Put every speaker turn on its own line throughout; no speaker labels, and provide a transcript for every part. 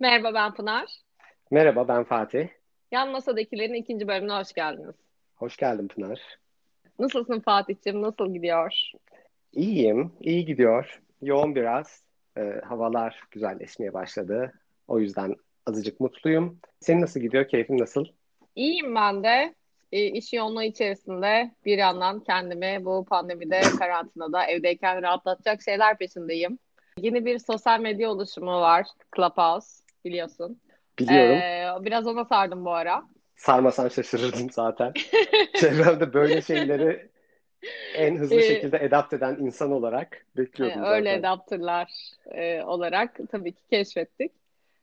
Merhaba ben Pınar.
Merhaba ben Fatih.
Yan Masadakilerin ikinci bölümüne hoş geldiniz.
Hoş geldin Pınar.
Nasılsın Fatih'ciğim? Nasıl gidiyor?
İyiyim, iyi gidiyor. Yoğun biraz. E, havalar güzelleşmeye başladı. O yüzden azıcık mutluyum. Senin nasıl gidiyor? Keyfin nasıl?
İyiyim ben de. E, iş yoğunluğu içerisinde bir yandan kendimi bu pandemide, karantinada, evdeyken rahatlatacak şeyler peşindeyim. Yeni bir sosyal medya oluşumu var. Clubhouse biliyorsun.
Biliyorum.
Ee, biraz ona sardım bu ara.
Sarmasan şaşırırdım zaten. Çevremde böyle şeyleri en hızlı
Ee,
şekilde adapt eden insan olarak bekliyordum
öyle
zaten.
adaptörler e, olarak tabii ki keşfettik.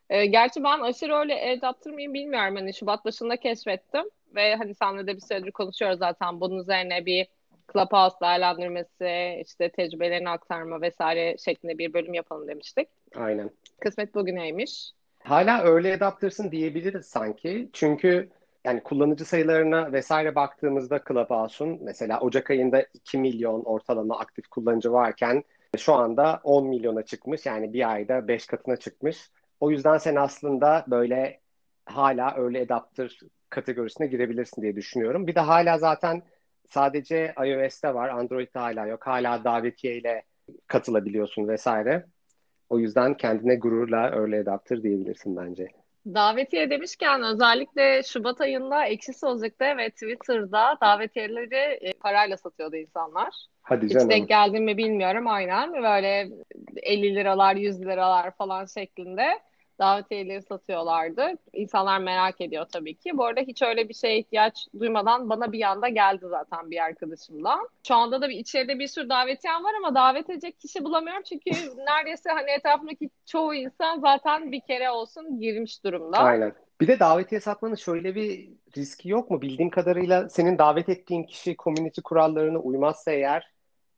E, gerçi ben aşırı öyle adaptör mıyım bilmiyorum. Hani Şubat başında keşfettim ve hani seninle de bir süredir konuşuyoruz zaten. Bunun üzerine bir Clubhouse değerlendirmesi, işte tecrübelerini aktarma vesaire şeklinde bir bölüm yapalım demiştik.
Aynen.
Kısmet bugüneymiş.
Hala early adopters'ın diyebiliriz sanki. Çünkü yani kullanıcı sayılarına vesaire baktığımızda Clubhouse'un mesela Ocak ayında 2 milyon ortalama aktif kullanıcı varken şu anda 10 milyona çıkmış. Yani bir ayda 5 katına çıkmış. O yüzden sen aslında böyle hala early adopter kategorisine girebilirsin diye düşünüyorum. Bir de hala zaten sadece iOS'te var. Android'de hala yok. Hala davetiye ile katılabiliyorsun vesaire. O yüzden kendine gururla early adopter diyebilirsin bence.
Davetiye demişken özellikle Şubat ayında Ekşi Sözlük'te ve Twitter'da davetiyeleri e, parayla satıyordu insanlar.
Hadi
Hiç
canım.
denk geldin mi bilmiyorum aynen. Böyle 50 liralar, 100 liralar falan şeklinde davetiyeleri satıyorlardı. İnsanlar merak ediyor tabii ki. Bu arada hiç öyle bir şeye ihtiyaç duymadan bana bir anda geldi zaten bir arkadaşımdan. Şu anda da bir içeride bir sürü davetiyem var ama davet edecek kişi bulamıyorum. Çünkü neredeyse hani etrafımdaki çoğu insan zaten bir kere olsun girmiş durumda.
Aynen. Bir de davetiye satmanın şöyle bir riski yok mu? Bildiğim kadarıyla senin davet ettiğin kişi community kurallarına uymazsa eğer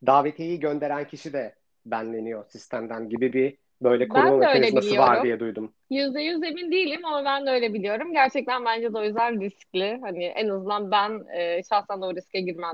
davetiyeyi gönderen kişi de banleniyor sistemden gibi bir böyle
Ben
koruma
de öyle
mekanizması var diye duydum.
Yüzde yüz emin değilim ama ben de öyle biliyorum. Gerçekten bence de o yüzden riskli. Hani en azından ben e, şahsen de o riske girmem.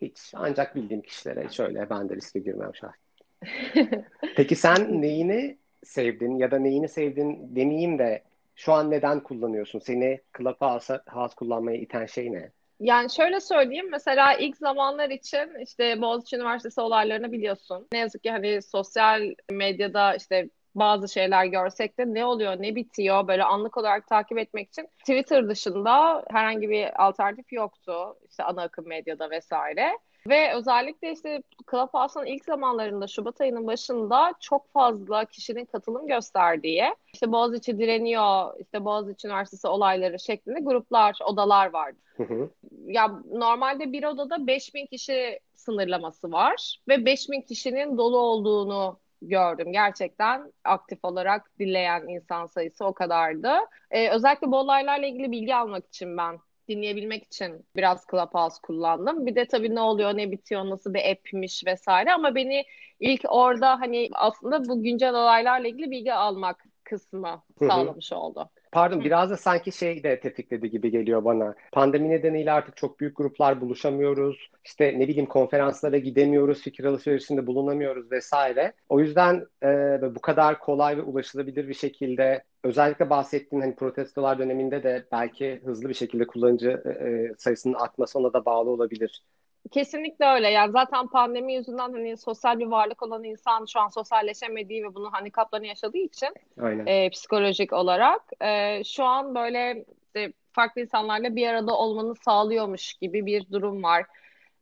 Hiç. Ancak bildiğim kişilere şöyle ben de riske girmem şahsen. Peki sen neyini sevdin ya da neyini sevdin demeyeyim de şu an neden kullanıyorsun? Seni Clubhouse House kullanmaya iten şey ne?
Yani şöyle söyleyeyim mesela ilk zamanlar için işte Boğaziçi Üniversitesi olaylarını biliyorsun. Ne yazık ki hani sosyal medyada işte bazı şeyler görsek de ne oluyor ne bitiyor böyle anlık olarak takip etmek için Twitter dışında herhangi bir alternatif yoktu işte ana akım medyada vesaire. Ve özellikle işte Clubhouse'un ilk zamanlarında Şubat ayının başında çok fazla kişinin katılım gösterdiği işte Boğaziçi direniyor, işte Boğaziçi Üniversitesi olayları şeklinde gruplar, odalar vardı.
Hı hı.
Ya normalde bir odada 5000 kişi sınırlaması var ve 5000 kişinin dolu olduğunu gördüm. Gerçekten aktif olarak dinleyen insan sayısı o kadardı. Ee, özellikle bu olaylarla ilgili bilgi almak için ben dinleyebilmek için biraz Clubhouse kullandım. Bir de tabii ne oluyor, ne bitiyor, nasıl bir app'miş vesaire ama beni ilk orada hani aslında bu güncel olaylarla ilgili bilgi almak kısmı sağlamış oldu.
Pardon,
Hı.
biraz da sanki şey de tetikledi gibi geliyor bana. Pandemi nedeniyle artık çok büyük gruplar buluşamıyoruz. İşte ne bileyim konferanslara gidemiyoruz, fikir alışverişinde bulunamıyoruz vesaire. O yüzden e, bu kadar kolay ve ulaşılabilir bir şekilde özellikle bahsettiğin hani protestolar döneminde de belki hızlı bir şekilde kullanıcı e, e, sayısının artması ona da bağlı olabilir.
Kesinlikle öyle. Yani zaten pandemi yüzünden hani sosyal bir varlık olan insan şu an sosyalleşemediği ve bunun handikaplarını yaşadığı için
Aynen.
e, psikolojik olarak e, şu an böyle işte farklı insanlarla bir arada olmanı sağlıyormuş gibi bir durum var.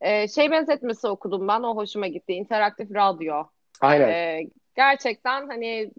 E, şey benzetmesi okudum ben, o hoşuma gitti. İnteraktif radyo.
Aynen.
E, gerçekten hani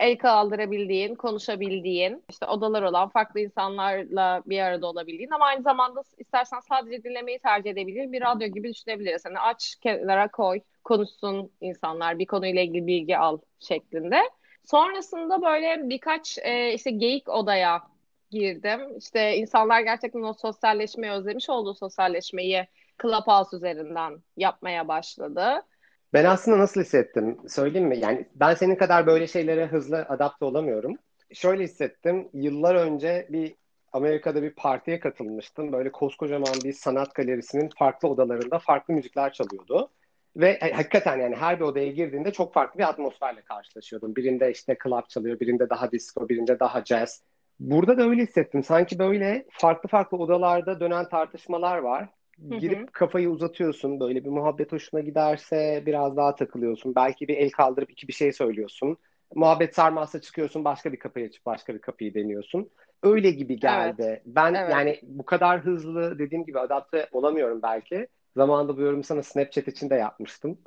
el kaldırabildiğin, konuşabildiğin, işte odalar olan farklı insanlarla bir arada olabildiğin ama aynı zamanda istersen sadece dinlemeyi tercih edebilir bir radyo gibi düşünebiliriz. Hani aç kenara koy, konuşsun insanlar, bir konuyla ilgili bilgi al şeklinde. Sonrasında böyle birkaç e, işte geyik odaya girdim. İşte insanlar gerçekten o sosyalleşmeyi özlemiş olduğu sosyalleşmeyi Clubhouse üzerinden yapmaya başladı.
Ben aslında nasıl hissettim söyleyeyim mi? Yani ben senin kadar böyle şeylere hızlı adapte olamıyorum. Şöyle hissettim. Yıllar önce bir Amerika'da bir partiye katılmıştım. Böyle koskocaman bir sanat galerisinin farklı odalarında farklı müzikler çalıyordu. Ve e, hakikaten yani her bir odaya girdiğinde çok farklı bir atmosferle karşılaşıyordum. Birinde işte club çalıyor, birinde daha disco, birinde daha jazz. Burada da öyle hissettim. Sanki böyle farklı farklı odalarda dönen tartışmalar var. Girip hı hı. kafayı uzatıyorsun. Böyle bir muhabbet hoşuna giderse biraz daha takılıyorsun. Belki bir el kaldırıp iki bir şey söylüyorsun. Muhabbet sarmazsa çıkıyorsun başka bir kapıyı açıp başka bir kapıyı deniyorsun. Öyle gibi geldi. Evet. Ben evet. yani bu kadar hızlı dediğim gibi adapte olamıyorum belki. Zamanında bu yorumu sana Snapchat için de yapmıştım.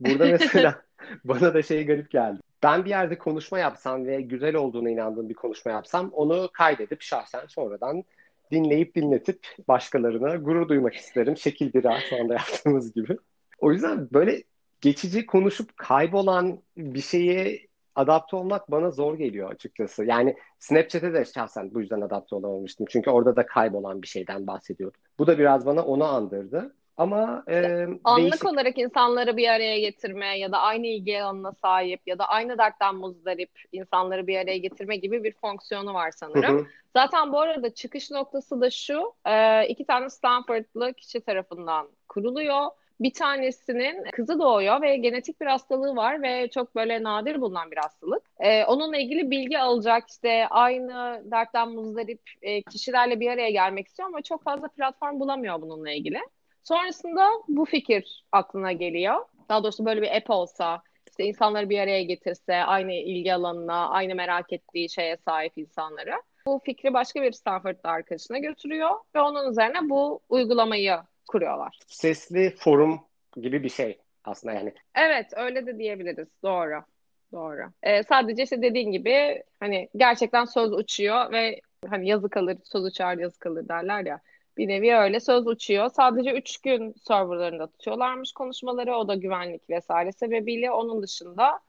Burada mesela bana da şey garip geldi. Ben bir yerde konuşma yapsam ve güzel olduğuna inandığım bir konuşma yapsam onu kaydedip şahsen sonradan dinleyip dinletip başkalarına gurur duymak isterim. Şekil bir şu anda yaptığımız gibi. O yüzden böyle geçici konuşup kaybolan bir şeyi adapte olmak bana zor geliyor açıkçası. Yani Snapchat'e de şahsen bu yüzden adapte olamamıştım. Çünkü orada da kaybolan bir şeyden bahsediyordum. Bu da biraz bana onu andırdı. Ama e,
anlık değişik... olarak insanları bir araya getirme ya da aynı ilgi alanına sahip ya da aynı dertten muzdarip insanları bir araya getirme gibi bir fonksiyonu var sanırım. Hı hı. Zaten bu arada çıkış noktası da şu, e, iki tane Stanford'lı kişi tarafından kuruluyor. Bir tanesinin kızı doğuyor ve genetik bir hastalığı var ve çok böyle nadir bulunan bir hastalık. Ee, onunla ilgili bilgi alacak işte aynı dertten muzdarip e, kişilerle bir araya gelmek istiyor ama çok fazla platform bulamıyor bununla ilgili. Sonrasında bu fikir aklına geliyor. Daha doğrusu böyle bir app olsa, işte insanları bir araya getirse, aynı ilgi alanına, aynı merak ettiği şeye sahip insanları. Bu fikri başka bir Stanford'da arkadaşına götürüyor ve onun üzerine bu uygulamayı kuruyorlar.
Sesli forum gibi bir şey aslında yani.
Evet öyle de diyebiliriz. Doğru. Doğru. Ee, sadece işte dediğin gibi hani gerçekten söz uçuyor ve hani yazı kalır, söz uçar yazı kalır derler ya. Bir nevi öyle söz uçuyor. Sadece 3 gün serverlarında tutuyorlarmış konuşmaları. O da güvenlik vesaire sebebiyle. Onun dışında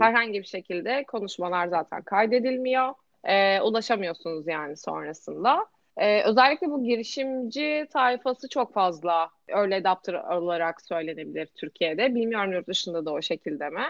herhangi bir şekilde konuşmalar zaten kaydedilmiyor. Ee, ulaşamıyorsunuz yani sonrasında. Ee, özellikle bu girişimci tayfası çok fazla early adapter olarak söylenebilir Türkiye'de. Bilmiyorum yurt dışında da o şekilde mi?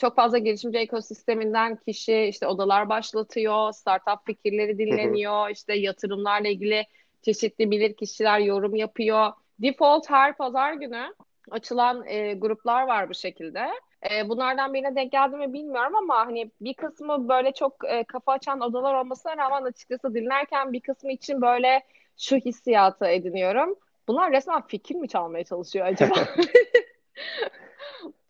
Çok fazla girişimci ekosisteminden kişi işte odalar başlatıyor, startup fikirleri dinleniyor, işte yatırımlarla ilgili çeşitli bilir kişiler yorum yapıyor. Default her pazar günü açılan e, gruplar var bu şekilde. E, bunlardan birine denk geldi mi bilmiyorum ama hani bir kısmı böyle çok e, kafa açan odalar olmasına rağmen açıkçası dinlerken bir kısmı için böyle şu hissiyatı ediniyorum. Bunlar resmen fikir mi çalmaya çalışıyor acaba?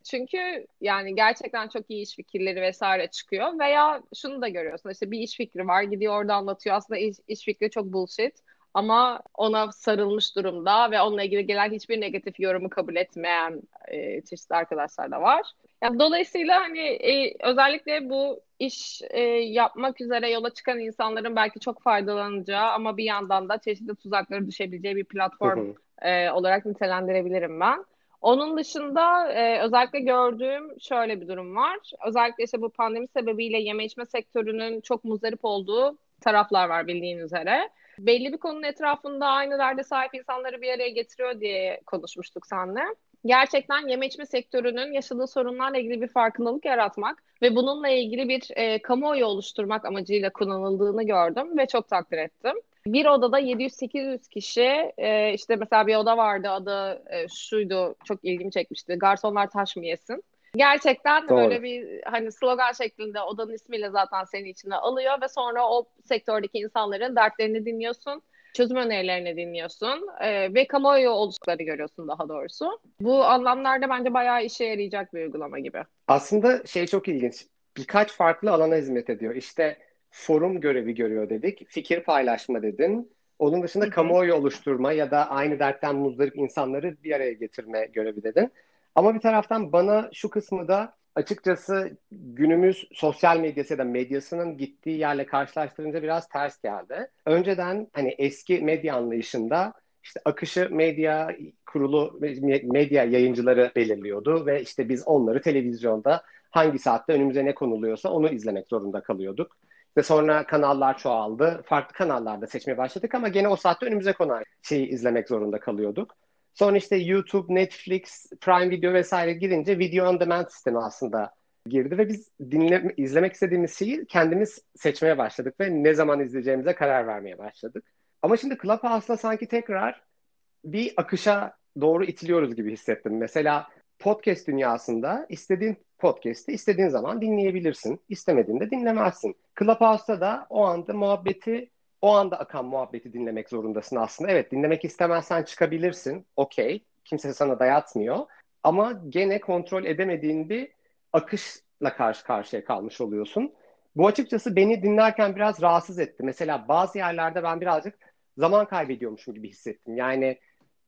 Çünkü yani gerçekten çok iyi iş fikirleri vesaire çıkıyor veya şunu da görüyorsun işte bir iş fikri var gidiyor orada anlatıyor aslında iş, iş fikri çok bullshit ama ona sarılmış durumda ve onunla ilgili gelen hiçbir negatif yorumu kabul etmeyen e, çeşitli arkadaşlar da var. Yani dolayısıyla hani e, özellikle bu iş e, yapmak üzere yola çıkan insanların belki çok faydalanacağı ama bir yandan da çeşitli tuzaklara düşebileceği bir platform e, olarak nitelendirebilirim ben. Onun dışında e, özellikle gördüğüm şöyle bir durum var. Özellikle işte bu pandemi sebebiyle yeme içme sektörünün çok muzdarip olduğu taraflar var bildiğin üzere belli bir konunun etrafında aynı derde sahip insanları bir araya getiriyor diye konuşmuştuk seninle. Gerçekten yeme içme sektörünün yaşadığı sorunlarla ilgili bir farkındalık yaratmak ve bununla ilgili bir e, kamuoyu oluşturmak amacıyla kullanıldığını gördüm ve çok takdir ettim. Bir odada 700-800 kişi e, işte mesela bir oda vardı adı e, şuydu çok ilgimi çekmişti. Garsonlar taş mı yesin? Gerçekten Doğru. böyle bir hani slogan şeklinde odanın ismiyle zaten seni içine alıyor ve sonra o sektördeki insanların dertlerini dinliyorsun çözüm önerilerini dinliyorsun e, ve kamuoyu oluştukları görüyorsun daha doğrusu. Bu anlamlarda bence bayağı işe yarayacak bir uygulama gibi.
Aslında şey çok ilginç. Birkaç farklı alana hizmet ediyor. İşte forum görevi görüyor dedik. Fikir paylaşma dedin. Onun dışında kamuoyu oluşturma ya da aynı dertten muzdarip insanları bir araya getirme görevi dedin. Ama bir taraftan bana şu kısmı da açıkçası günümüz sosyal medyası ya da medyasının gittiği yerle karşılaştırınca biraz ters geldi. Önceden hani eski medya anlayışında işte akışı medya kurulu medya yayıncıları belirliyordu ve işte biz onları televizyonda hangi saatte önümüze ne konuluyorsa onu izlemek zorunda kalıyorduk. Ve sonra kanallar çoğaldı. Farklı kanallarda seçmeye başladık ama gene o saatte önümüze konan şeyi izlemek zorunda kalıyorduk. Sonra işte YouTube, Netflix, Prime Video vesaire girince video on demand sistemi aslında girdi ve biz dinle, izlemek istediğimiz şeyi kendimiz seçmeye başladık ve ne zaman izleyeceğimize karar vermeye başladık. Ama şimdi Clubhouse'la sanki tekrar bir akışa doğru itiliyoruz gibi hissettim. Mesela podcast dünyasında istediğin podcast'i istediğin zaman dinleyebilirsin. İstemediğinde dinlemezsin. Clubhouse'da da o anda muhabbeti o anda akan muhabbeti dinlemek zorundasın aslında. Evet dinlemek istemezsen çıkabilirsin. Okey. Kimse sana dayatmıyor. Ama gene kontrol edemediğin bir akışla karşı karşıya kalmış oluyorsun. Bu açıkçası beni dinlerken biraz rahatsız etti. Mesela bazı yerlerde ben birazcık zaman kaybediyormuşum gibi hissettim. Yani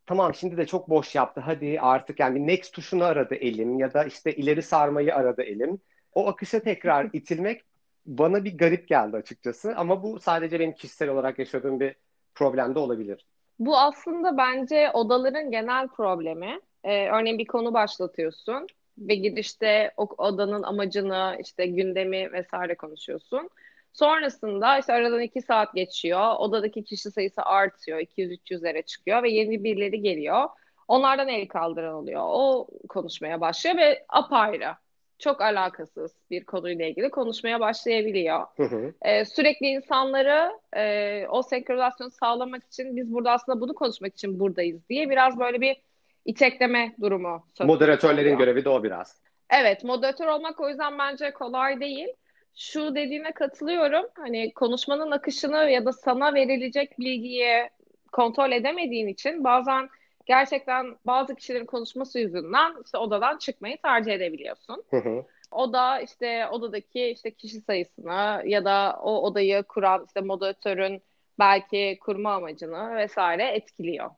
tamam şimdi de çok boş yaptı. Hadi artık yani next tuşunu aradı elim ya da işte ileri sarmayı aradı elim. O akışa tekrar itilmek bana bir garip geldi açıkçası. Ama bu sadece benim kişisel olarak yaşadığım bir problem de olabilir.
Bu aslında bence odaların genel problemi. Ee, örneğin bir konu başlatıyorsun ve girişte o odanın amacını, işte gündemi vesaire konuşuyorsun. Sonrasında işte aradan iki saat geçiyor. Odadaki kişi sayısı artıyor. 200-300'lere çıkıyor ve yeni birileri geliyor. Onlardan el kaldıran oluyor. O konuşmaya başlıyor ve apayrı çok alakasız bir konuyla ilgili konuşmaya başlayabiliyor. Hı hı. Ee, sürekli insanları e, o senkronizasyonu sağlamak için biz burada aslında bunu konuşmak için buradayız diye biraz böyle bir içekleme durumu.
Moderatörlerin oluyor. görevi de o biraz.
Evet, moderatör olmak o yüzden bence kolay değil. Şu dediğine katılıyorum. Hani konuşmanın akışını ya da sana verilecek bilgiyi kontrol edemediğin için bazen gerçekten bazı kişilerin konuşması yüzünden işte odadan çıkmayı tercih edebiliyorsun. Hı hı. O da işte odadaki işte kişi sayısını ya da o odayı kuran işte moderatörün belki kurma amacını vesaire etkiliyor.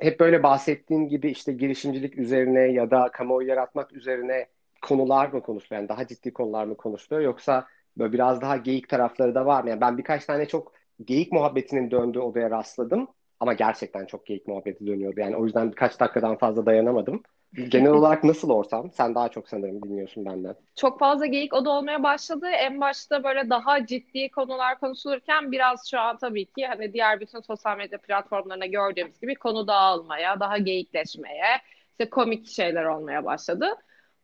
Hep böyle bahsettiğin gibi işte girişimcilik üzerine ya da kamuoyu yaratmak üzerine konular mı konuşuluyor? Yani daha ciddi konular mı konuşuluyor? Yoksa böyle biraz daha geyik tarafları da var mı? Yani ben birkaç tane çok geyik muhabbetinin döndüğü odaya rastladım. Ama gerçekten çok geyik muhabbeti dönüyordu. Yani o yüzden birkaç dakikadan fazla dayanamadım. Genel olarak nasıl ortam? Sen daha çok sanırım dinliyorsun benden.
Çok fazla geyik oda olmaya başladı. En başta böyle daha ciddi konular konuşulurken biraz şu an tabii ki hani diğer bütün sosyal medya platformlarına gördüğümüz gibi konu dağılmaya, daha geyikleşmeye, işte komik şeyler olmaya başladı.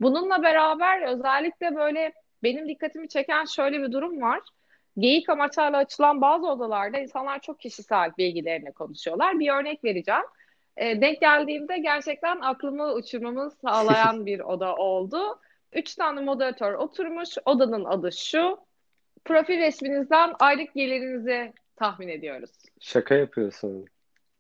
Bununla beraber özellikle böyle benim dikkatimi çeken şöyle bir durum var. Geyik amaçlarla açılan bazı odalarda insanlar çok kişisel bilgilerini konuşuyorlar. Bir örnek vereceğim. E, denk geldiğimde gerçekten aklımı uçurmamı sağlayan bir oda oldu. Üç tane moderatör oturmuş. Odanın adı şu. Profil resminizden aylık gelirinizi tahmin ediyoruz.
Şaka yapıyorsun.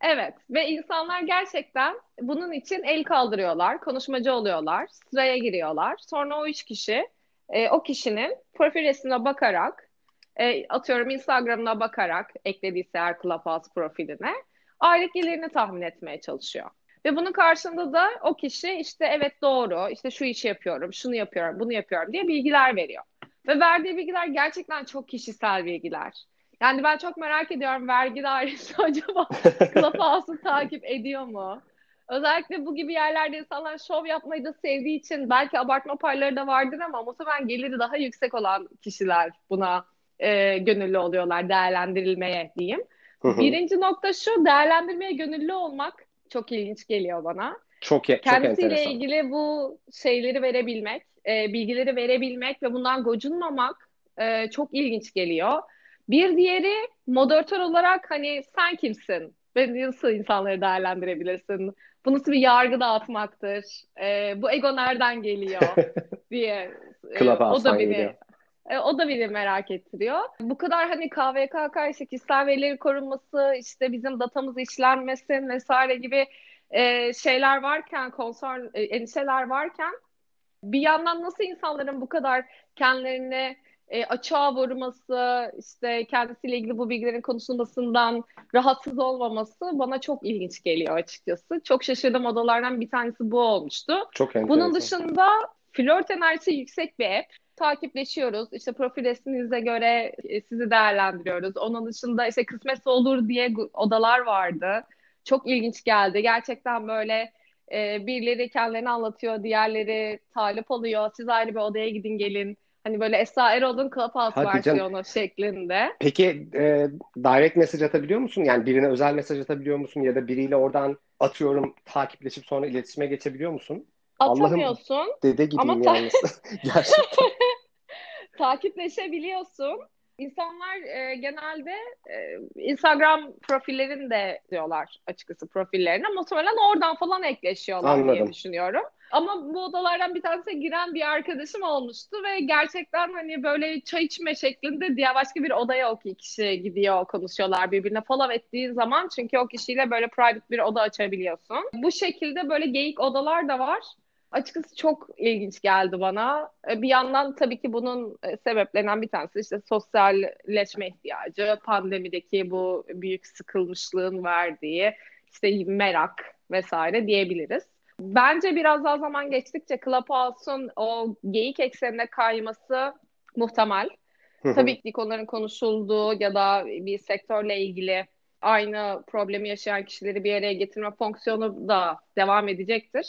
Evet ve insanlar gerçekten bunun için el kaldırıyorlar, konuşmacı oluyorlar, sıraya giriyorlar. Sonra o üç kişi e, o kişinin profil resmine bakarak e, atıyorum Instagram'ına bakarak eklediyse eğer Clubhouse profiline aylık gelirini tahmin etmeye çalışıyor. Ve bunun karşında da o kişi işte evet doğru, işte şu işi yapıyorum, şunu yapıyorum, bunu yapıyorum diye bilgiler veriyor. Ve verdiği bilgiler gerçekten çok kişisel bilgiler. Yani ben çok merak ediyorum vergi dairesi acaba Clubhouse'u takip ediyor mu? Özellikle bu gibi yerlerde insanlar şov yapmayı da sevdiği için belki abartma payları da vardır ama muhtemelen geliri daha yüksek olan kişiler buna e, gönüllü oluyorlar değerlendirilmeye diyeyim. Birinci nokta şu değerlendirmeye gönüllü olmak çok ilginç geliyor bana.
Çok, çok
Kendisiyle ilgili bu şeyleri verebilmek, e, bilgileri verebilmek ve bundan gocunmamak e, çok ilginç geliyor. Bir diğeri moderatör olarak hani sen kimsin? Ve nasıl insanları değerlendirebilirsin? Bu nasıl bir yargı dağıtmaktır? E, bu ego nereden geliyor diye.
E, o da beni geliyor.
E, o da beni merak ettiriyor. Bu kadar hani KVKK işte kişisel verileri korunması, işte bizim datamız işlenmesin vesaire gibi e, şeyler varken, konsor e, endişeler varken bir yandan nasıl insanların bu kadar kendilerini e, açığa vurması, işte kendisiyle ilgili bu bilgilerin konuşulmasından rahatsız olmaması bana çok ilginç geliyor açıkçası. Çok şaşırdığım odalardan bir tanesi bu olmuştu.
Çok enteresan.
Bunun dışında flört enerjisi yüksek bir app takipleşiyoruz. İşte profil resminize göre e, sizi değerlendiriyoruz. Onun dışında işte kısmetse olur diye odalar vardı. Çok ilginç geldi. Gerçekten böyle e, birileri kendilerini anlatıyor, diğerleri talip oluyor. Siz ayrı bir odaya gidin gelin. Hani böyle Esra Erol'un Clubhouse versiyonu canım. şeklinde.
Peki e, direct mesaj atabiliyor musun? Yani birine özel mesaj atabiliyor musun? Ya da biriyle oradan atıyorum takipleşip sonra iletişime geçebiliyor musun?
Atamıyorsun. Allah'ım
dede gibiyim ama ta- yalnız. Gerçekten.
Takipleşebiliyorsun. İnsanlar e, genelde e, Instagram profillerini de diyorlar açıkçası profillerine. Muhtemelen oradan falan ekleşiyorlar Anladım. diye düşünüyorum. Ama bu odalardan bir tanesine giren bir arkadaşım olmuştu ve gerçekten hani böyle çay içme şeklinde diğer başka bir odaya o kişi gidiyor konuşuyorlar birbirine follow ettiğin zaman çünkü o kişiyle böyle private bir oda açabiliyorsun. Bu şekilde böyle geyik odalar da var. Açıkçası çok ilginç geldi bana. E, bir yandan tabii ki bunun e, sebeplerinden bir tanesi işte sosyalleşme ihtiyacı, pandemideki bu büyük sıkılmışlığın verdiği işte merak vesaire diyebiliriz. Bence biraz daha zaman geçtikçe Clubhouse'un o geyik eksenine kayması muhtemel. Tabii ki konuların konuşulduğu ya da bir sektörle ilgili aynı problemi yaşayan kişileri bir araya getirme fonksiyonu da devam edecektir.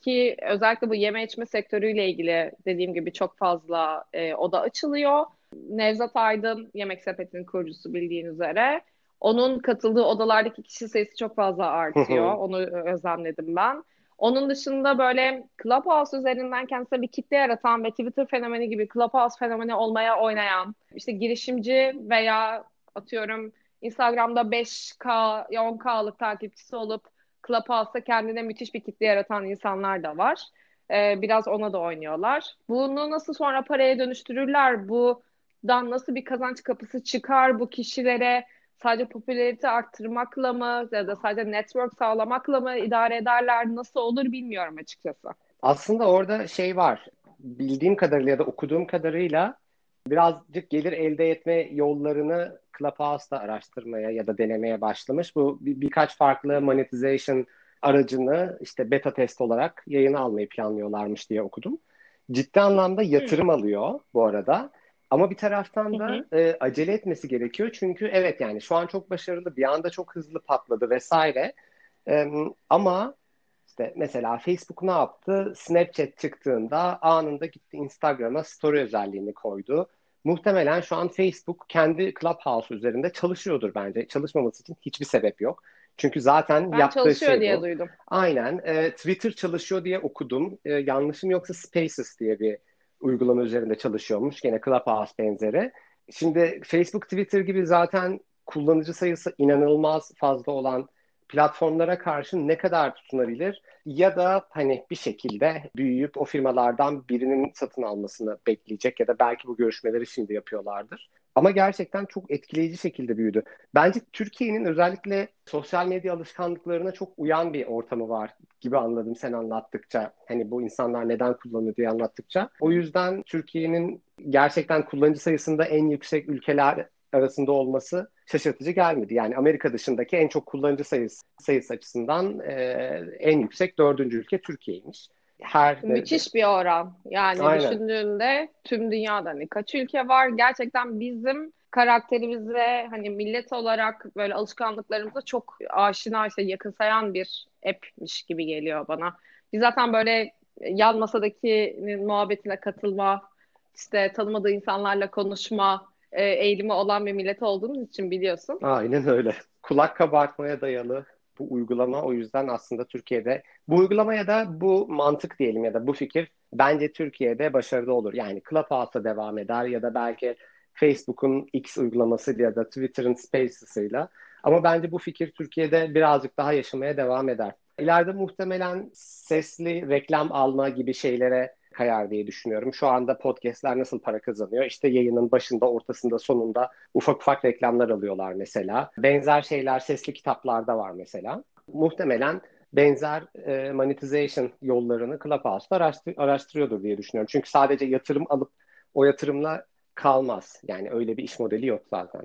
Ki özellikle bu yeme içme sektörüyle ilgili dediğim gibi çok fazla e, oda açılıyor. Nevzat Aydın Yemek Sepeti'nin kurucusu bildiğin üzere. Onun katıldığı odalardaki kişi sayısı çok fazla artıyor. Onu özlemledim ben. Onun dışında böyle Clubhouse üzerinden kendisine bir kitle yaratan ve Twitter fenomeni gibi Clubhouse fenomeni olmaya oynayan, işte girişimci veya atıyorum Instagram'da 5K, 10K'lık takipçisi olup Clubhouse'da kendine müthiş bir kitle yaratan insanlar da var. Ee, biraz ona da oynuyorlar. Bunu nasıl sonra paraya dönüştürürler? Bundan nasıl bir kazanç kapısı çıkar bu kişilere? Sadece popülarite arttırmakla mı ya da sadece network sağlamakla mı idare ederler? Nasıl olur bilmiyorum açıkçası.
Aslında orada şey var. Bildiğim kadarıyla ya da okuduğum kadarıyla birazcık gelir elde etme yollarını Clubhouse'da araştırmaya ya da denemeye başlamış. Bu bir, birkaç farklı monetization aracını işte beta test olarak yayına almayı planlıyorlarmış diye okudum. Ciddi anlamda yatırım alıyor bu arada. Ama bir taraftan da hı hı. E, acele etmesi gerekiyor. Çünkü evet yani şu an çok başarılı, bir anda çok hızlı patladı vesaire. E, ama işte mesela Facebook ne yaptı? Snapchat çıktığında anında gitti Instagram'a story özelliğini koydu. Muhtemelen şu an Facebook kendi Clubhouse üzerinde çalışıyordur bence. Çalışmaması için hiçbir sebep yok. Çünkü zaten ben yaptığı çalışıyor şey
diye
bu.
duydum.
Aynen. E, Twitter çalışıyor diye okudum. E, yanlışım yoksa Spaces diye bir uygulama üzerinde çalışıyormuş. Gene Clubhouse benzeri. Şimdi Facebook, Twitter gibi zaten kullanıcı sayısı inanılmaz fazla olan platformlara karşı ne kadar tutunabilir ya da hani bir şekilde büyüyüp o firmalardan birinin satın almasını bekleyecek ya da belki bu görüşmeleri şimdi yapıyorlardır. Ama gerçekten çok etkileyici şekilde büyüdü. Bence Türkiye'nin özellikle sosyal medya alışkanlıklarına çok uyan bir ortamı var gibi anladım sen anlattıkça. Hani bu insanlar neden kullanıyor diye anlattıkça. O yüzden Türkiye'nin gerçekten kullanıcı sayısında en yüksek ülkeler arasında olması şaşırtıcı gelmedi. Yani Amerika dışındaki en çok kullanıcı sayısı, sayısı açısından e, en yüksek dördüncü ülke Türkiye'ymiş.
Her Müthiş bir oran. Yani Aynen. düşündüğünde tüm dünyada hani kaç ülke var? Gerçekten bizim karakterimize hani millet olarak böyle alışkanlıklarımıza çok aşina işte yakınsayan bir app'miş gibi geliyor bana. Biz zaten böyle yan masadaki muhabbetine katılma, işte tanımadığı insanlarla konuşma, e, eğilimi olan bir millet olduğumuz için biliyorsun.
Aynen öyle. Kulak kabartmaya dayalı bu uygulama o yüzden aslında Türkiye'de bu uygulamaya da bu mantık diyelim ya da bu fikir bence Türkiye'de başarılı olur. Yani Clubhouse'a devam eder ya da belki Facebook'un X uygulaması ya da Twitter'ın Spaces'ıyla. Ama bence bu fikir Türkiye'de birazcık daha yaşamaya devam eder. İleride muhtemelen sesli reklam alma gibi şeylere kayar diye düşünüyorum. Şu anda podcastler nasıl para kazanıyor? İşte yayının başında, ortasında, sonunda ufak ufak reklamlar alıyorlar mesela. Benzer şeyler sesli kitaplarda var mesela. Muhtemelen benzer e, monetization yollarını Clubhouse'da araştır, araştırıyordur diye düşünüyorum. Çünkü sadece yatırım alıp o yatırımla kalmaz. Yani öyle bir iş modeli yok zaten.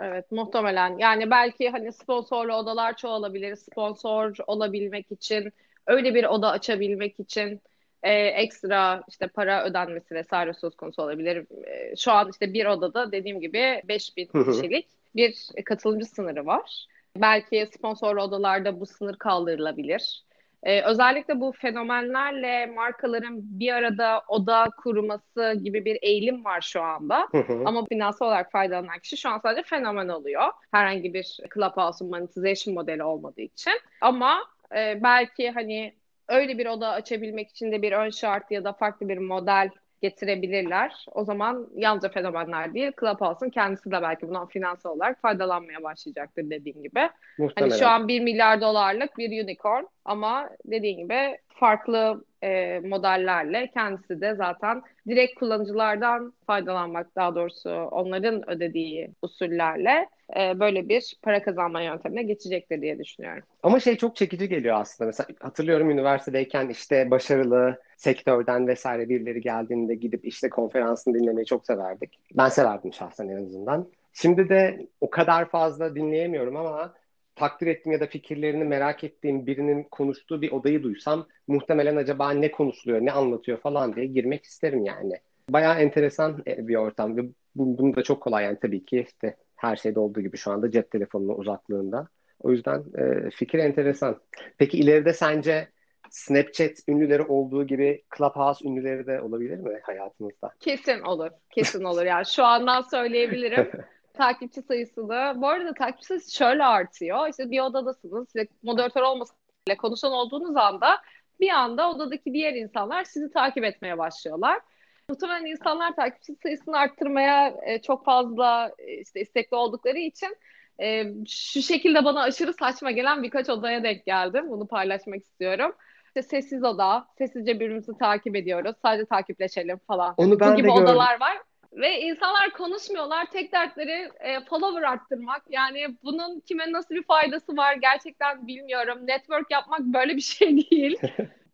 Evet muhtemelen. Yani belki hani sponsorlu odalar çoğalabilir. Sponsor olabilmek için, öyle bir oda açabilmek için e, ekstra işte para ödenmesi vesaire söz konusu olabilir. E, şu an işte bir odada dediğim gibi 5000 kişilik bir katılımcı sınırı var. Belki sponsorlu odalarda bu sınır kaldırılabilir. Ee, özellikle bu fenomenlerle markaların bir arada oda kurması gibi bir eğilim var şu anda. Ama finansal olarak faydalanan kişi şu an sadece fenomen oluyor. Herhangi bir Clubhouse'un monetization modeli olmadığı için. Ama e, belki hani öyle bir oda açabilmek için de bir ön şart ya da farklı bir model getirebilirler. O zaman yalnızca fenomenler değil, Clubhouse'un kendisi de belki bundan finansal olarak faydalanmaya başlayacaktır dediğim gibi. Muhtemelen. Hani şu an 1 milyar dolarlık bir unicorn ama dediğim gibi farklı e, modellerle kendisi de zaten direkt kullanıcılardan faydalanmak daha doğrusu onların ödediği usullerle e, böyle bir para kazanma yöntemine geçecektir diye düşünüyorum.
Ama şey çok çekici geliyor aslında. Mesela hatırlıyorum üniversitedeyken işte başarılı sektörden vesaire birileri geldiğinde gidip işte konferansını dinlemeyi çok severdik. Ben severdim şahsen en azından. Şimdi de o kadar fazla dinleyemiyorum ama takdir ettiğim ya da fikirlerini merak ettiğim birinin konuştuğu bir odayı duysam muhtemelen acaba ne konuşuluyor, ne anlatıyor falan diye girmek isterim yani. Bayağı enteresan bir ortam ve bunu da çok kolay yani tabii ki işte her şeyde olduğu gibi şu anda cep telefonunun uzaklığında. O yüzden e, fikir enteresan. Peki ileride sence Snapchat ünlüleri olduğu gibi Clubhouse ünlüleri de olabilir mi hayatımızda?
Kesin olur. Kesin olur. Yani şu andan söyleyebilirim. takipçi sayısı da bu arada takipçi sayısı şöyle artıyor. İşte bir odadasınız. İşte moderatör olmasa bile konuşan olduğunuz anda bir anda odadaki diğer insanlar sizi takip etmeye başlıyorlar. Muhtemelen insanlar takipçi sayısını arttırmaya e, çok fazla e, işte istekli oldukları için e, şu şekilde bana aşırı saçma gelen birkaç odaya denk geldim. Bunu paylaşmak istiyorum. İşte sessiz oda, sessizce birbirimizi takip ediyoruz. Sadece takipleşelim falan.
Onu ben
Bu gibi
de gördüm.
odalar var. Ve insanlar konuşmuyorlar. Tek dertleri e, follower arttırmak. Yani bunun kime nasıl bir faydası var gerçekten bilmiyorum. Network yapmak böyle bir şey değil.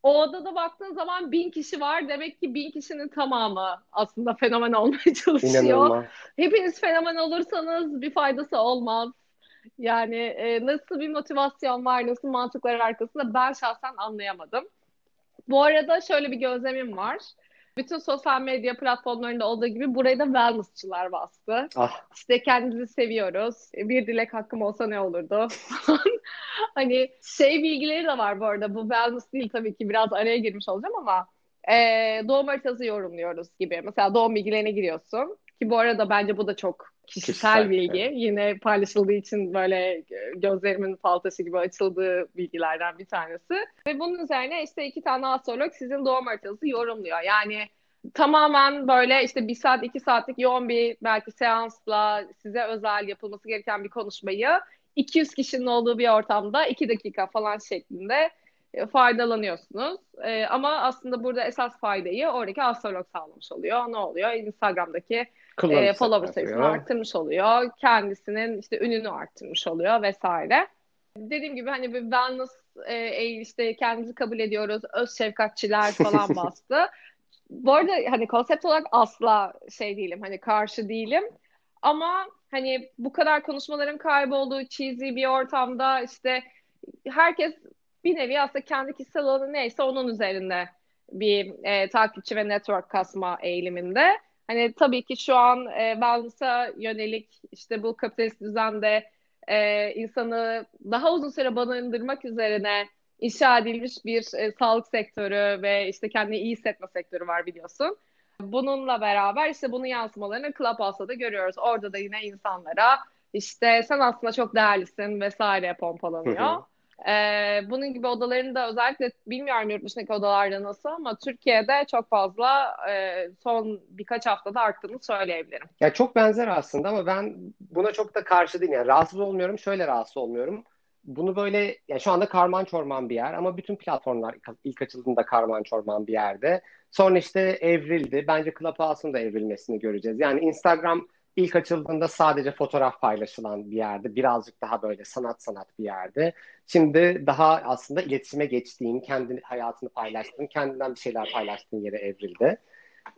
O odada baktığın zaman bin kişi var. Demek ki bin kişinin tamamı aslında fenomen olmaya çalışıyor.
İnanılmaz.
Hepiniz fenomen olursanız bir faydası olmaz. Yani e, nasıl bir motivasyon var, nasıl mantıklar arkasında ben şahsen anlayamadım. Bu arada şöyle bir gözlemim var. Bütün sosyal medya platformlarında olduğu gibi burayı da wellnessçılar bastı.
Ah.
İşte kendimizi seviyoruz. Bir dilek hakkım olsa ne olurdu? hani şey bilgileri de var bu arada. Bu wellness değil tabii ki biraz araya girmiş olacağım ama e, doğum haritası yorumluyoruz gibi. Mesela doğum bilgilerine giriyorsun. Ki bu arada bence bu da çok kişisel, kişisel bilgi. Evet. Yine paylaşıldığı için böyle gözlerimin fal taşı gibi açıldığı bilgilerden bir tanesi. Ve bunun üzerine işte iki tane astrolog sizin doğum haritanızı yorumluyor. Yani tamamen böyle işte bir saat iki saatlik yoğun bir belki seansla size özel yapılması gereken bir konuşmayı 200 kişinin olduğu bir ortamda iki dakika falan şeklinde e, faydalanıyorsunuz. Ee, ama aslında burada esas faydayı oradaki astrolog sağlamış oluyor. Ne oluyor? Instagram'daki e, follower sayısını arttırmış oluyor. Kendisinin işte ününü arttırmış oluyor vesaire. Dediğim gibi hani bir wellness e, işte kendimizi kabul ediyoruz. Öz şefkatçiler falan bastı. Bu arada hani konsept olarak asla şey değilim. Hani karşı değilim. Ama hani bu kadar konuşmaların kaybolduğu cheesy bir ortamda işte herkes bir nevi aslında kendi kişisel alanı neyse onun üzerinde bir e, takipçi ve network kasma eğiliminde. Hani tabii ki şu an e, wellness'a yönelik işte bu kapitalist düzende e, insanı daha uzun süre barındırmak üzerine inşa edilmiş bir e, sağlık sektörü ve işte kendini iyi hissetme sektörü var biliyorsun. Bununla beraber işte bunun yansımalarını Clubhouse'da da görüyoruz. Orada da yine insanlara işte sen aslında çok değerlisin vesaire pompalanıyor. Ee, bunun gibi odaların da özellikle bilmiyorum yurt dışındaki odalarda nasıl ama Türkiye'de çok fazla e, son birkaç haftada arttığını söyleyebilirim.
Ya çok benzer aslında ama ben buna çok da karşı değilim. Yani rahatsız olmuyorum. Şöyle rahatsız olmuyorum. Bunu böyle yani şu anda karman çorman bir yer ama bütün platformlar ilk açıldığında karman çorman bir yerde. Sonra işte evrildi. Bence Clubhouse'un da evrilmesini göreceğiz. Yani Instagram ilk açıldığında sadece fotoğraf paylaşılan bir yerde. Birazcık daha böyle sanat sanat bir yerde. Şimdi daha aslında iletişime geçtiğin, kendi hayatını paylaştığın, kendinden bir şeyler paylaştığın yere evrildi.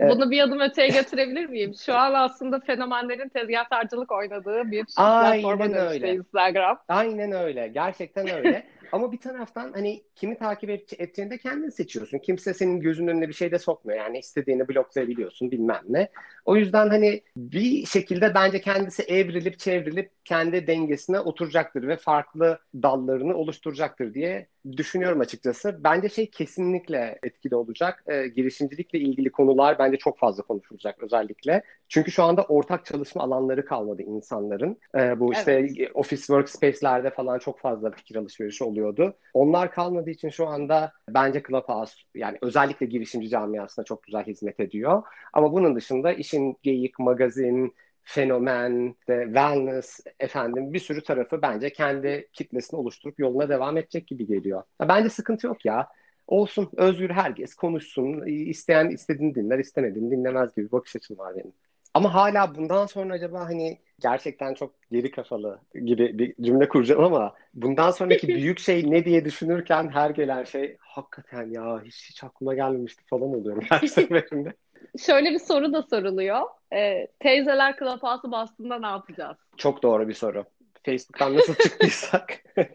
Bunu bir adım öteye götürebilir miyim? Şu an aslında fenomenlerin tezgahtarcılık oynadığı bir platforma dönüşte Instagram.
Aynen öyle. Gerçekten öyle. Ama bir taraftan hani kimi takip edeceğini de kendin seçiyorsun. Kimse senin gözünün önüne bir şey de sokmuyor. Yani istediğini bloklayabiliyorsun bilmem ne. O yüzden hani bir şekilde bence kendisi evrilip çevrilip kendi dengesine oturacaktır ve farklı dallarını oluşturacaktır diye düşünüyorum açıkçası. Bence şey kesinlikle etkili olacak. E, girişimcilikle ilgili konular bence çok fazla konuşulacak özellikle. Çünkü şu anda ortak çalışma alanları kalmadı insanların. E, bu işte evet. office workspace'lerde falan çok fazla fikir alışverişi oluyordu. Onlar kalmadığı için şu anda bence Clubhouse yani özellikle girişimci camiasına çok güzel hizmet ediyor. Ama bunun dışında işin geyik, magazin, fenomen, de wellness efendim bir sürü tarafı bence kendi kitlesini oluşturup yoluna devam edecek gibi geliyor. Ya bence sıkıntı yok ya. olsun özgür herkes konuşsun. isteyen istediğini dinler, istemediğini dinlemez gibi bakış açım var benim. Ama hala bundan sonra acaba hani gerçekten çok geri kafalı gibi bir cümle kuracağım ama bundan sonraki büyük şey ne diye düşünürken her gelen şey hakikaten ya hiç hiç aklıma gelmemişti falan oluyorum her seferinde.
Şöyle bir soru da soruluyor. Ee, teyzeler Clubhouse'u bastığında ne yapacağız?
Çok doğru bir soru. Facebook'tan nasıl çıktıysak.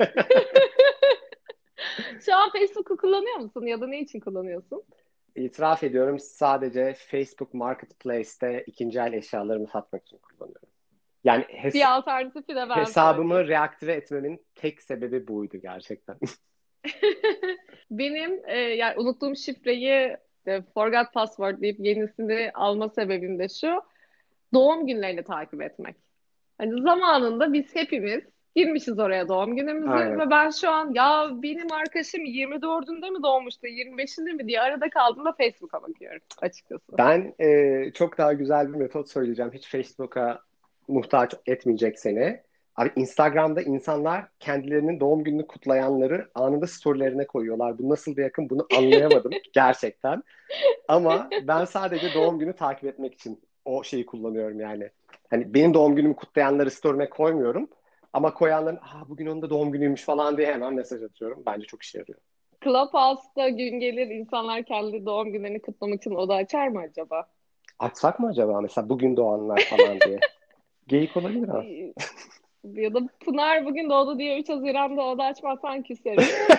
Şu an Facebook'u kullanıyor musun ya da ne için kullanıyorsun?
İtiraf ediyorum sadece Facebook Marketplace'te ikinci el eşyalarımı satmak için kullanıyorum. Yani hes-
bir alternatifi de ben
hesabımı söyleyeyim. reaktive etmemin tek sebebi buydu gerçekten.
Benim e, yani unuttuğum şifreyi e, forgot password deyip yenisini alma sebebim de şu. Doğum günlerini takip etmek. Hani zamanında biz hepimiz girmişiz oraya doğum günümüzü Aynen. ve ben şu an ya benim arkadaşım 24'ünde mi doğmuştu 25'inde mi diye arada kaldığımda Facebook'a bakıyorum açıkçası.
Ben e, çok daha güzel bir metot söyleyeceğim. Hiç Facebook'a muhtaç etmeyecek seni. Abi Instagram'da insanlar kendilerinin doğum gününü kutlayanları anında storylerine koyuyorlar. Bu nasıl bir yakın bunu anlayamadım gerçekten. Ama ben sadece doğum günü takip etmek için o şeyi kullanıyorum yani. Hani benim doğum günümü kutlayanları story'me koymuyorum. Ama koyanların ha bugün onun da doğum günüymüş falan diye hemen mesaj atıyorum. Bence çok işe yarıyor.
Clubhouse'da gün gelir insanlar kendi doğum günlerini kutlamak için oda açar mı acaba?
Açsak mı acaba mesela bugün doğanlar falan diye? Geyik olabilir ha.
Ya da Pınar bugün doğdu diye 3 Haziran'da oda açmazsan küserim.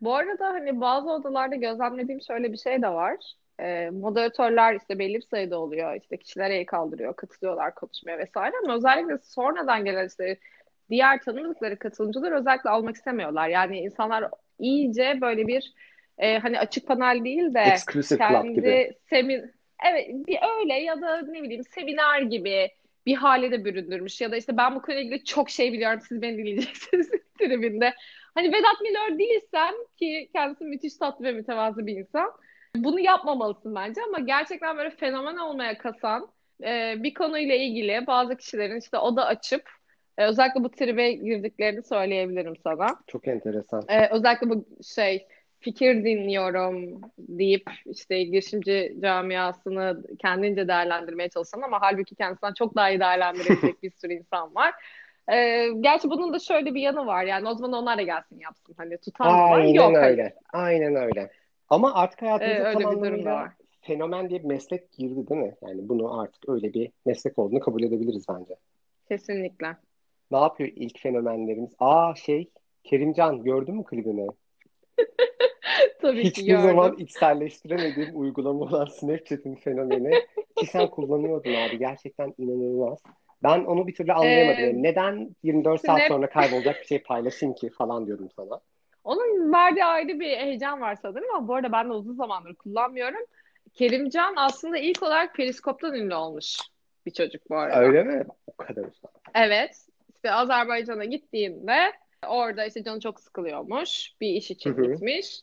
Bu arada hani bazı odalarda gözlemlediğim şöyle bir şey de var. E, moderatörler işte belli bir sayıda oluyor. İşte kişiler el kaldırıyor, katılıyorlar konuşmaya vesaire ama özellikle sonradan gelen işte diğer tanımadıkları katılımcılar özellikle almak istemiyorlar. Yani insanlar iyice böyle bir e, hani açık panel değil de
Exclusive kendi gibi.
semin evet bir öyle ya da ne bileyim seminer gibi bir hale de büründürmüş ya da işte ben bu konuyla ilgili çok şey biliyorum siz beni dinleyeceksiniz tribinde. Hani Vedat Milor değilsem ki kendisi müthiş tatlı ve mütevazı bir insan bunu yapmamalısın bence ama gerçekten böyle fenomen olmaya kasan e, bir konuyla ilgili bazı kişilerin işte oda açıp e, özellikle bu tribe girdiklerini söyleyebilirim sana.
Çok enteresan.
E, özellikle bu şey fikir dinliyorum deyip işte girişimci camiasını kendince değerlendirmeye çalışan ama halbuki kendisinden çok daha iyi değerlendirecek bir sürü insan var. Ee, gerçi bunun da şöyle bir yanı var yani o zaman onlar da gelsin yapsın hani tutan
Aynen
yok.
öyle. Aynen öyle. Ama artık hayatımıza
ee,
tam anlamıyla fenomen diye bir meslek girdi değil mi? Yani bunu artık öyle bir meslek olduğunu kabul edebiliriz bence.
Kesinlikle.
Ne yapıyor ilk fenomenlerimiz? Aa şey Kerimcan gördün mü klibini?
Tabii
Hiçbir
ki gördüm.
zaman içselleştiremediğim uygulama olan Snapchat'in fenomeni ki sen kullanıyordun abi gerçekten inanılmaz. Ben onu bir türlü anlayamadım. Ee, Neden 24 Snap... saat sonra kaybolacak bir şey paylaşayım ki falan diyordum sana.
Onun verdiği ayrı bir heyecan var sanırım ama bu arada ben de uzun zamandır kullanmıyorum. Kerimcan aslında ilk olarak Periskop'tan ünlü olmuş bir çocuk bu arada.
Öyle mi? O kadar uzun.
Evet. İşte Azerbaycan'a gittiğinde orada işte canı çok sıkılıyormuş. Bir iş için Hı-hı. gitmiş.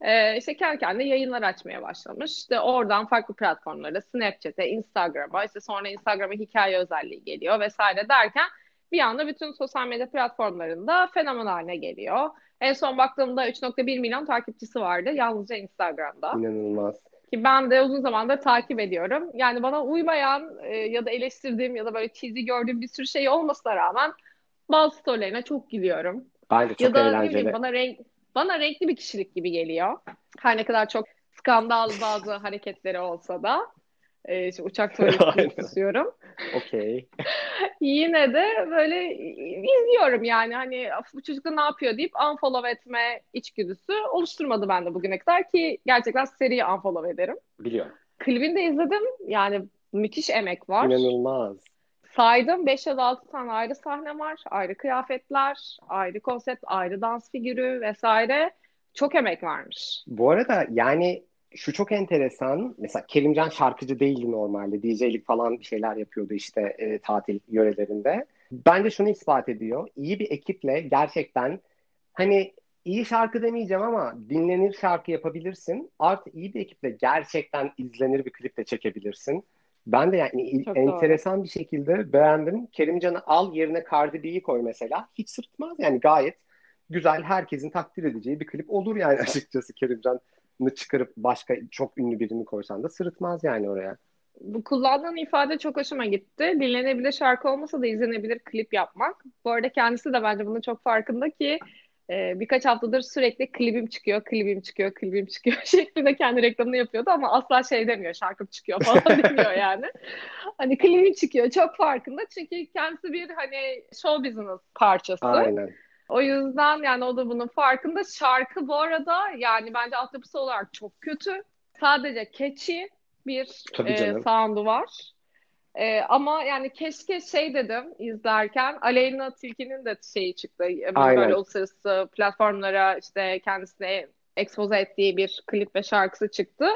Ee, işte kendi kendine yayınlar açmaya başlamış. İşte oradan farklı platformlara, Snapchat'e, Instagram'a, işte sonra Instagram'a hikaye özelliği geliyor vesaire derken bir anda bütün sosyal medya platformlarında fenomen haline geliyor. En son baktığımda 3.1 milyon takipçisi vardı yalnızca Instagram'da.
İnanılmaz.
Ki ben de uzun zamandır takip ediyorum. Yani bana uymayan e, ya da eleştirdiğim ya da böyle cheesy gördüğüm bir sürü şey olmasına rağmen bazı storylerine çok gülüyorum.
Bence çok
ya da,
eğlenceli. Bileyim,
bana renk bana renkli bir kişilik gibi geliyor. Her ne kadar çok skandal bazı hareketleri olsa da e, işte uçak tuvaletini tutuyorum.
Okey.
Yine de böyle izliyorum yani hani bu çocuk da ne yapıyor deyip unfollow etme içgüdüsü oluşturmadı bende bugüne kadar ki gerçekten seri unfollow ederim.
Biliyorum.
Klibini de izledim. Yani müthiş emek var.
İnanılmaz.
Saydım 5 ya da 6 tane ayrı sahne var. Ayrı kıyafetler, ayrı konsept, ayrı dans figürü vesaire. Çok emek varmış.
Bu arada yani şu çok enteresan. Mesela Kerimcan şarkıcı değildi normalde. DJ'lik falan bir şeyler yapıyordu işte e, tatil yörelerinde. Bence şunu ispat ediyor. İyi bir ekiple gerçekten hani iyi şarkı demeyeceğim ama dinlenir şarkı yapabilirsin. Artı iyi bir ekiple gerçekten izlenir bir klip de çekebilirsin. Ben de yani Çok enteresan doğru. bir şekilde beğendim. Kerimcan'ı al yerine Cardi B'yi koy mesela. Hiç sırtmaz yani gayet güzel, herkesin takdir edeceği bir klip olur yani açıkçası Kerimcan'ı çıkarıp başka çok ünlü birini koysan da sırıtmaz yani oraya.
Bu kullandığın ifade çok hoşuma gitti. Dinlenebilir şarkı olmasa da izlenebilir klip yapmak. Bu arada kendisi de bence bunun çok farkında ki e, birkaç haftadır sürekli klibim çıkıyor, klibim çıkıyor, klibim çıkıyor şeklinde kendi reklamını yapıyordu ama asla şey demiyor, şarkım çıkıyor falan demiyor yani. Hani klibim çıkıyor çok farkında çünkü kendisi bir hani show business parçası.
Aynen.
O yüzden yani o da bunun farkında. Şarkı bu arada yani bence altyapısı olarak çok kötü. Sadece catchy bir e, sound'u var. E, ama yani keşke şey dedim izlerken Aleyna Tilki'nin de şeyi çıktı. Aynen. Böyle uluslararası platformlara işte kendisine expose ettiği bir klip ve şarkısı çıktı.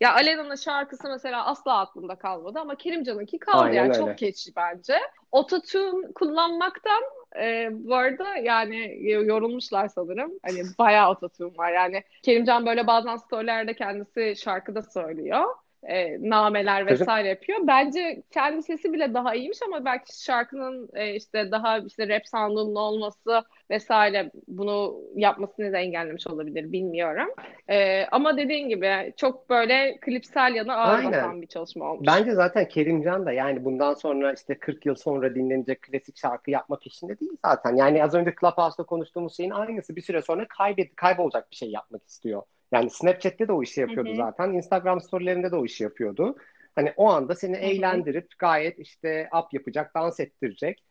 Ya Aleyna'nın şarkısı mesela asla aklımda kalmadı ama Kerimcan'ınki kaldı Aynen yani öyle. çok keçi bence. Ototune kullanmaktan e, bu arada yani yorulmuşlar sanırım. Hani bayağı ototune var yani. Kerimcan böyle bazen storylerde kendisi şarkıda söylüyor e, nameler vesaire yapıyor. Bence kendi sesi bile daha iyiymiş ama belki şarkının e, işte daha işte rap sound'unun olması vesaire bunu yapmasını da engellemiş olabilir bilmiyorum. E, ama dediğin gibi çok böyle klipsel yanı ağır Aynen. basan bir çalışma olmuş.
Bence zaten Kerimcan da yani bundan sonra işte 40 yıl sonra dinlenecek klasik şarkı yapmak peşinde değil zaten. Yani az önce Clubhouse'da konuştuğumuz şeyin aynısı bir süre sonra kaybet kaybolacak bir şey yapmak istiyor. Yani Snapchat'te de o işi yapıyordu Hı-hı. zaten. Instagram storylerinde de o işi yapıyordu. Hani o anda seni Hı-hı. eğlendirip gayet işte up yapacak, dans ettirecek.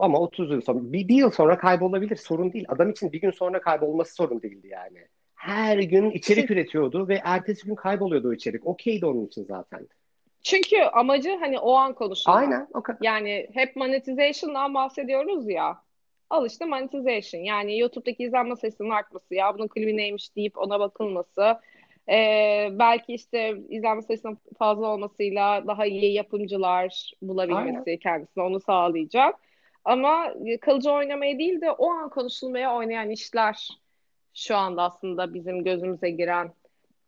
Ama 30 yıl sonra, bir, bir yıl sonra kaybolabilir. Sorun değil. Adam için bir gün sonra kaybolması sorun değildi yani. Her gün içerik üretiyordu ve ertesi gün kayboluyordu o içerik. Okeydi onun için zaten.
Çünkü amacı hani o an konuşmak.
Aynen. Okay.
Yani hep monetization'dan bahsediyoruz ya. Al işte monetization. Yani YouTube'daki izlenme sayısının artması ya bunun klibi neymiş deyip ona bakılması. Ee, belki işte izlenme sayısının fazla olmasıyla daha iyi yapımcılar bulabilmesi Aynen. kendisine onu sağlayacak. Ama kalıcı oynamaya değil de o an konuşulmaya oynayan işler şu anda aslında bizim gözümüze giren.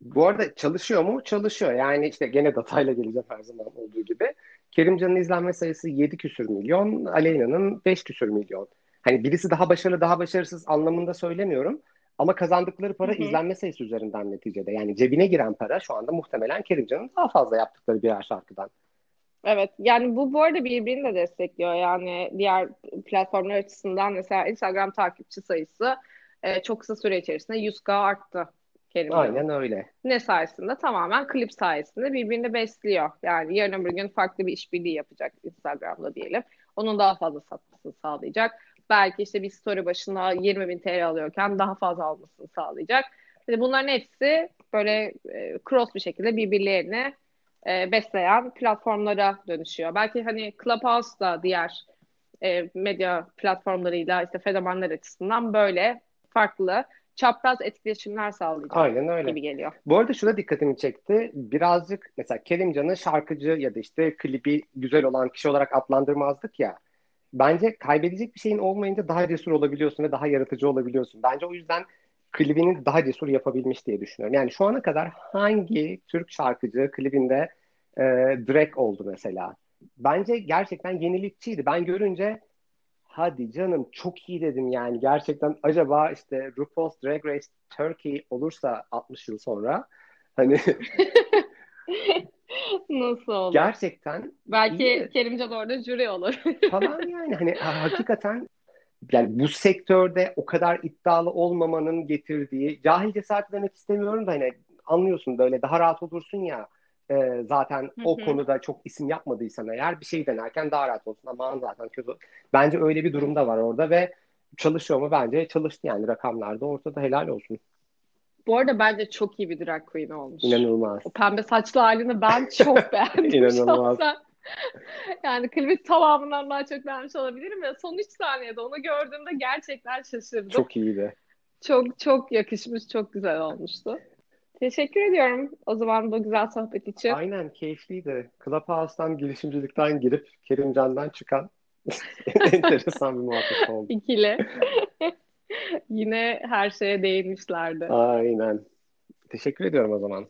Bu arada çalışıyor mu? Çalışıyor. Yani işte gene datayla geleceğim her zaman olduğu gibi. Kerimcan'ın izlenme sayısı 7 küsür milyon, Aleyna'nın 5 küsür milyon. Hani birisi daha başarılı, daha başarısız anlamında söylemiyorum. Ama kazandıkları para Hı-hı. izlenme sayısı üzerinden neticede. Yani cebine giren para şu anda muhtemelen Kerimcan'ın daha fazla yaptıkları birer şarkıdan.
Evet yani bu bu arada birbirini de destekliyor yani diğer platformlar açısından mesela Instagram takipçi sayısı e, çok kısa süre içerisinde 100k arttı.
Kerim Aynen öyle.
Ne sayesinde? Tamamen klip sayesinde birbirini besliyor. Yani yarın bir gün farklı bir işbirliği yapacak Instagram'da diyelim. Onun daha fazla satmasını sağlayacak belki işte bir story başına 20 bin TL alıyorken daha fazla almasını sağlayacak. Yani bunların hepsi böyle e, cross bir şekilde birbirlerini e, besleyen platformlara dönüşüyor. Belki hani Clubhouse da diğer e, medya platformlarıyla işte fenomenler açısından böyle farklı çapraz etkileşimler sağlayacak Aynen öyle. gibi geliyor.
Bu arada şuna dikkatimi çekti. Birazcık mesela Kerimcan'ı şarkıcı ya da işte klibi güzel olan kişi olarak adlandırmazdık ya bence kaybedecek bir şeyin olmayınca daha cesur olabiliyorsun ve daha yaratıcı olabiliyorsun. Bence o yüzden klibini daha cesur yapabilmiş diye düşünüyorum. Yani şu ana kadar hangi Türk şarkıcı klibinde e, Drake oldu mesela? Bence gerçekten yenilikçiydi. Ben görünce hadi canım çok iyi dedim yani. Gerçekten acaba işte RuPaul's Drag Race Turkey olursa 60 yıl sonra hani
Nasıl olur?
Gerçekten.
Belki iyi. Kerimcan orada jüri olur.
falan yani hani hakikaten yani bu sektörde o kadar iddialı olmamanın getirdiği cahil cesaret demek istemiyorum da hani anlıyorsun böyle daha rahat olursun ya e, zaten Hı-hı. o konuda çok isim yapmadıysan eğer bir şey denerken daha rahat olsun ama zaten kötü. Bence öyle bir durumda var orada ve çalışıyor mu? Bence çalıştı yani rakamlarda ortada helal olsun.
Bu arada bence çok iyi bir drag queen olmuş.
İnanılmaz.
O pembe saçlı halini ben çok beğendim. İnanılmaz. yani klibi tamamından daha çok beğenmiş olabilirim ve son 3 saniyede onu gördüğümde gerçekten şaşırdım.
Çok iyiydi.
Çok çok yakışmış, çok güzel olmuştu. Teşekkür ediyorum o zaman bu güzel sohbet için.
Aynen keyifliydi. Clubhouse'dan girişimcilikten girip Kerimcan'dan çıkan enteresan bir muhabbet oldu.
İkili. Yine her şeye değinmişlerdi.
Aynen. Teşekkür ediyorum o zaman.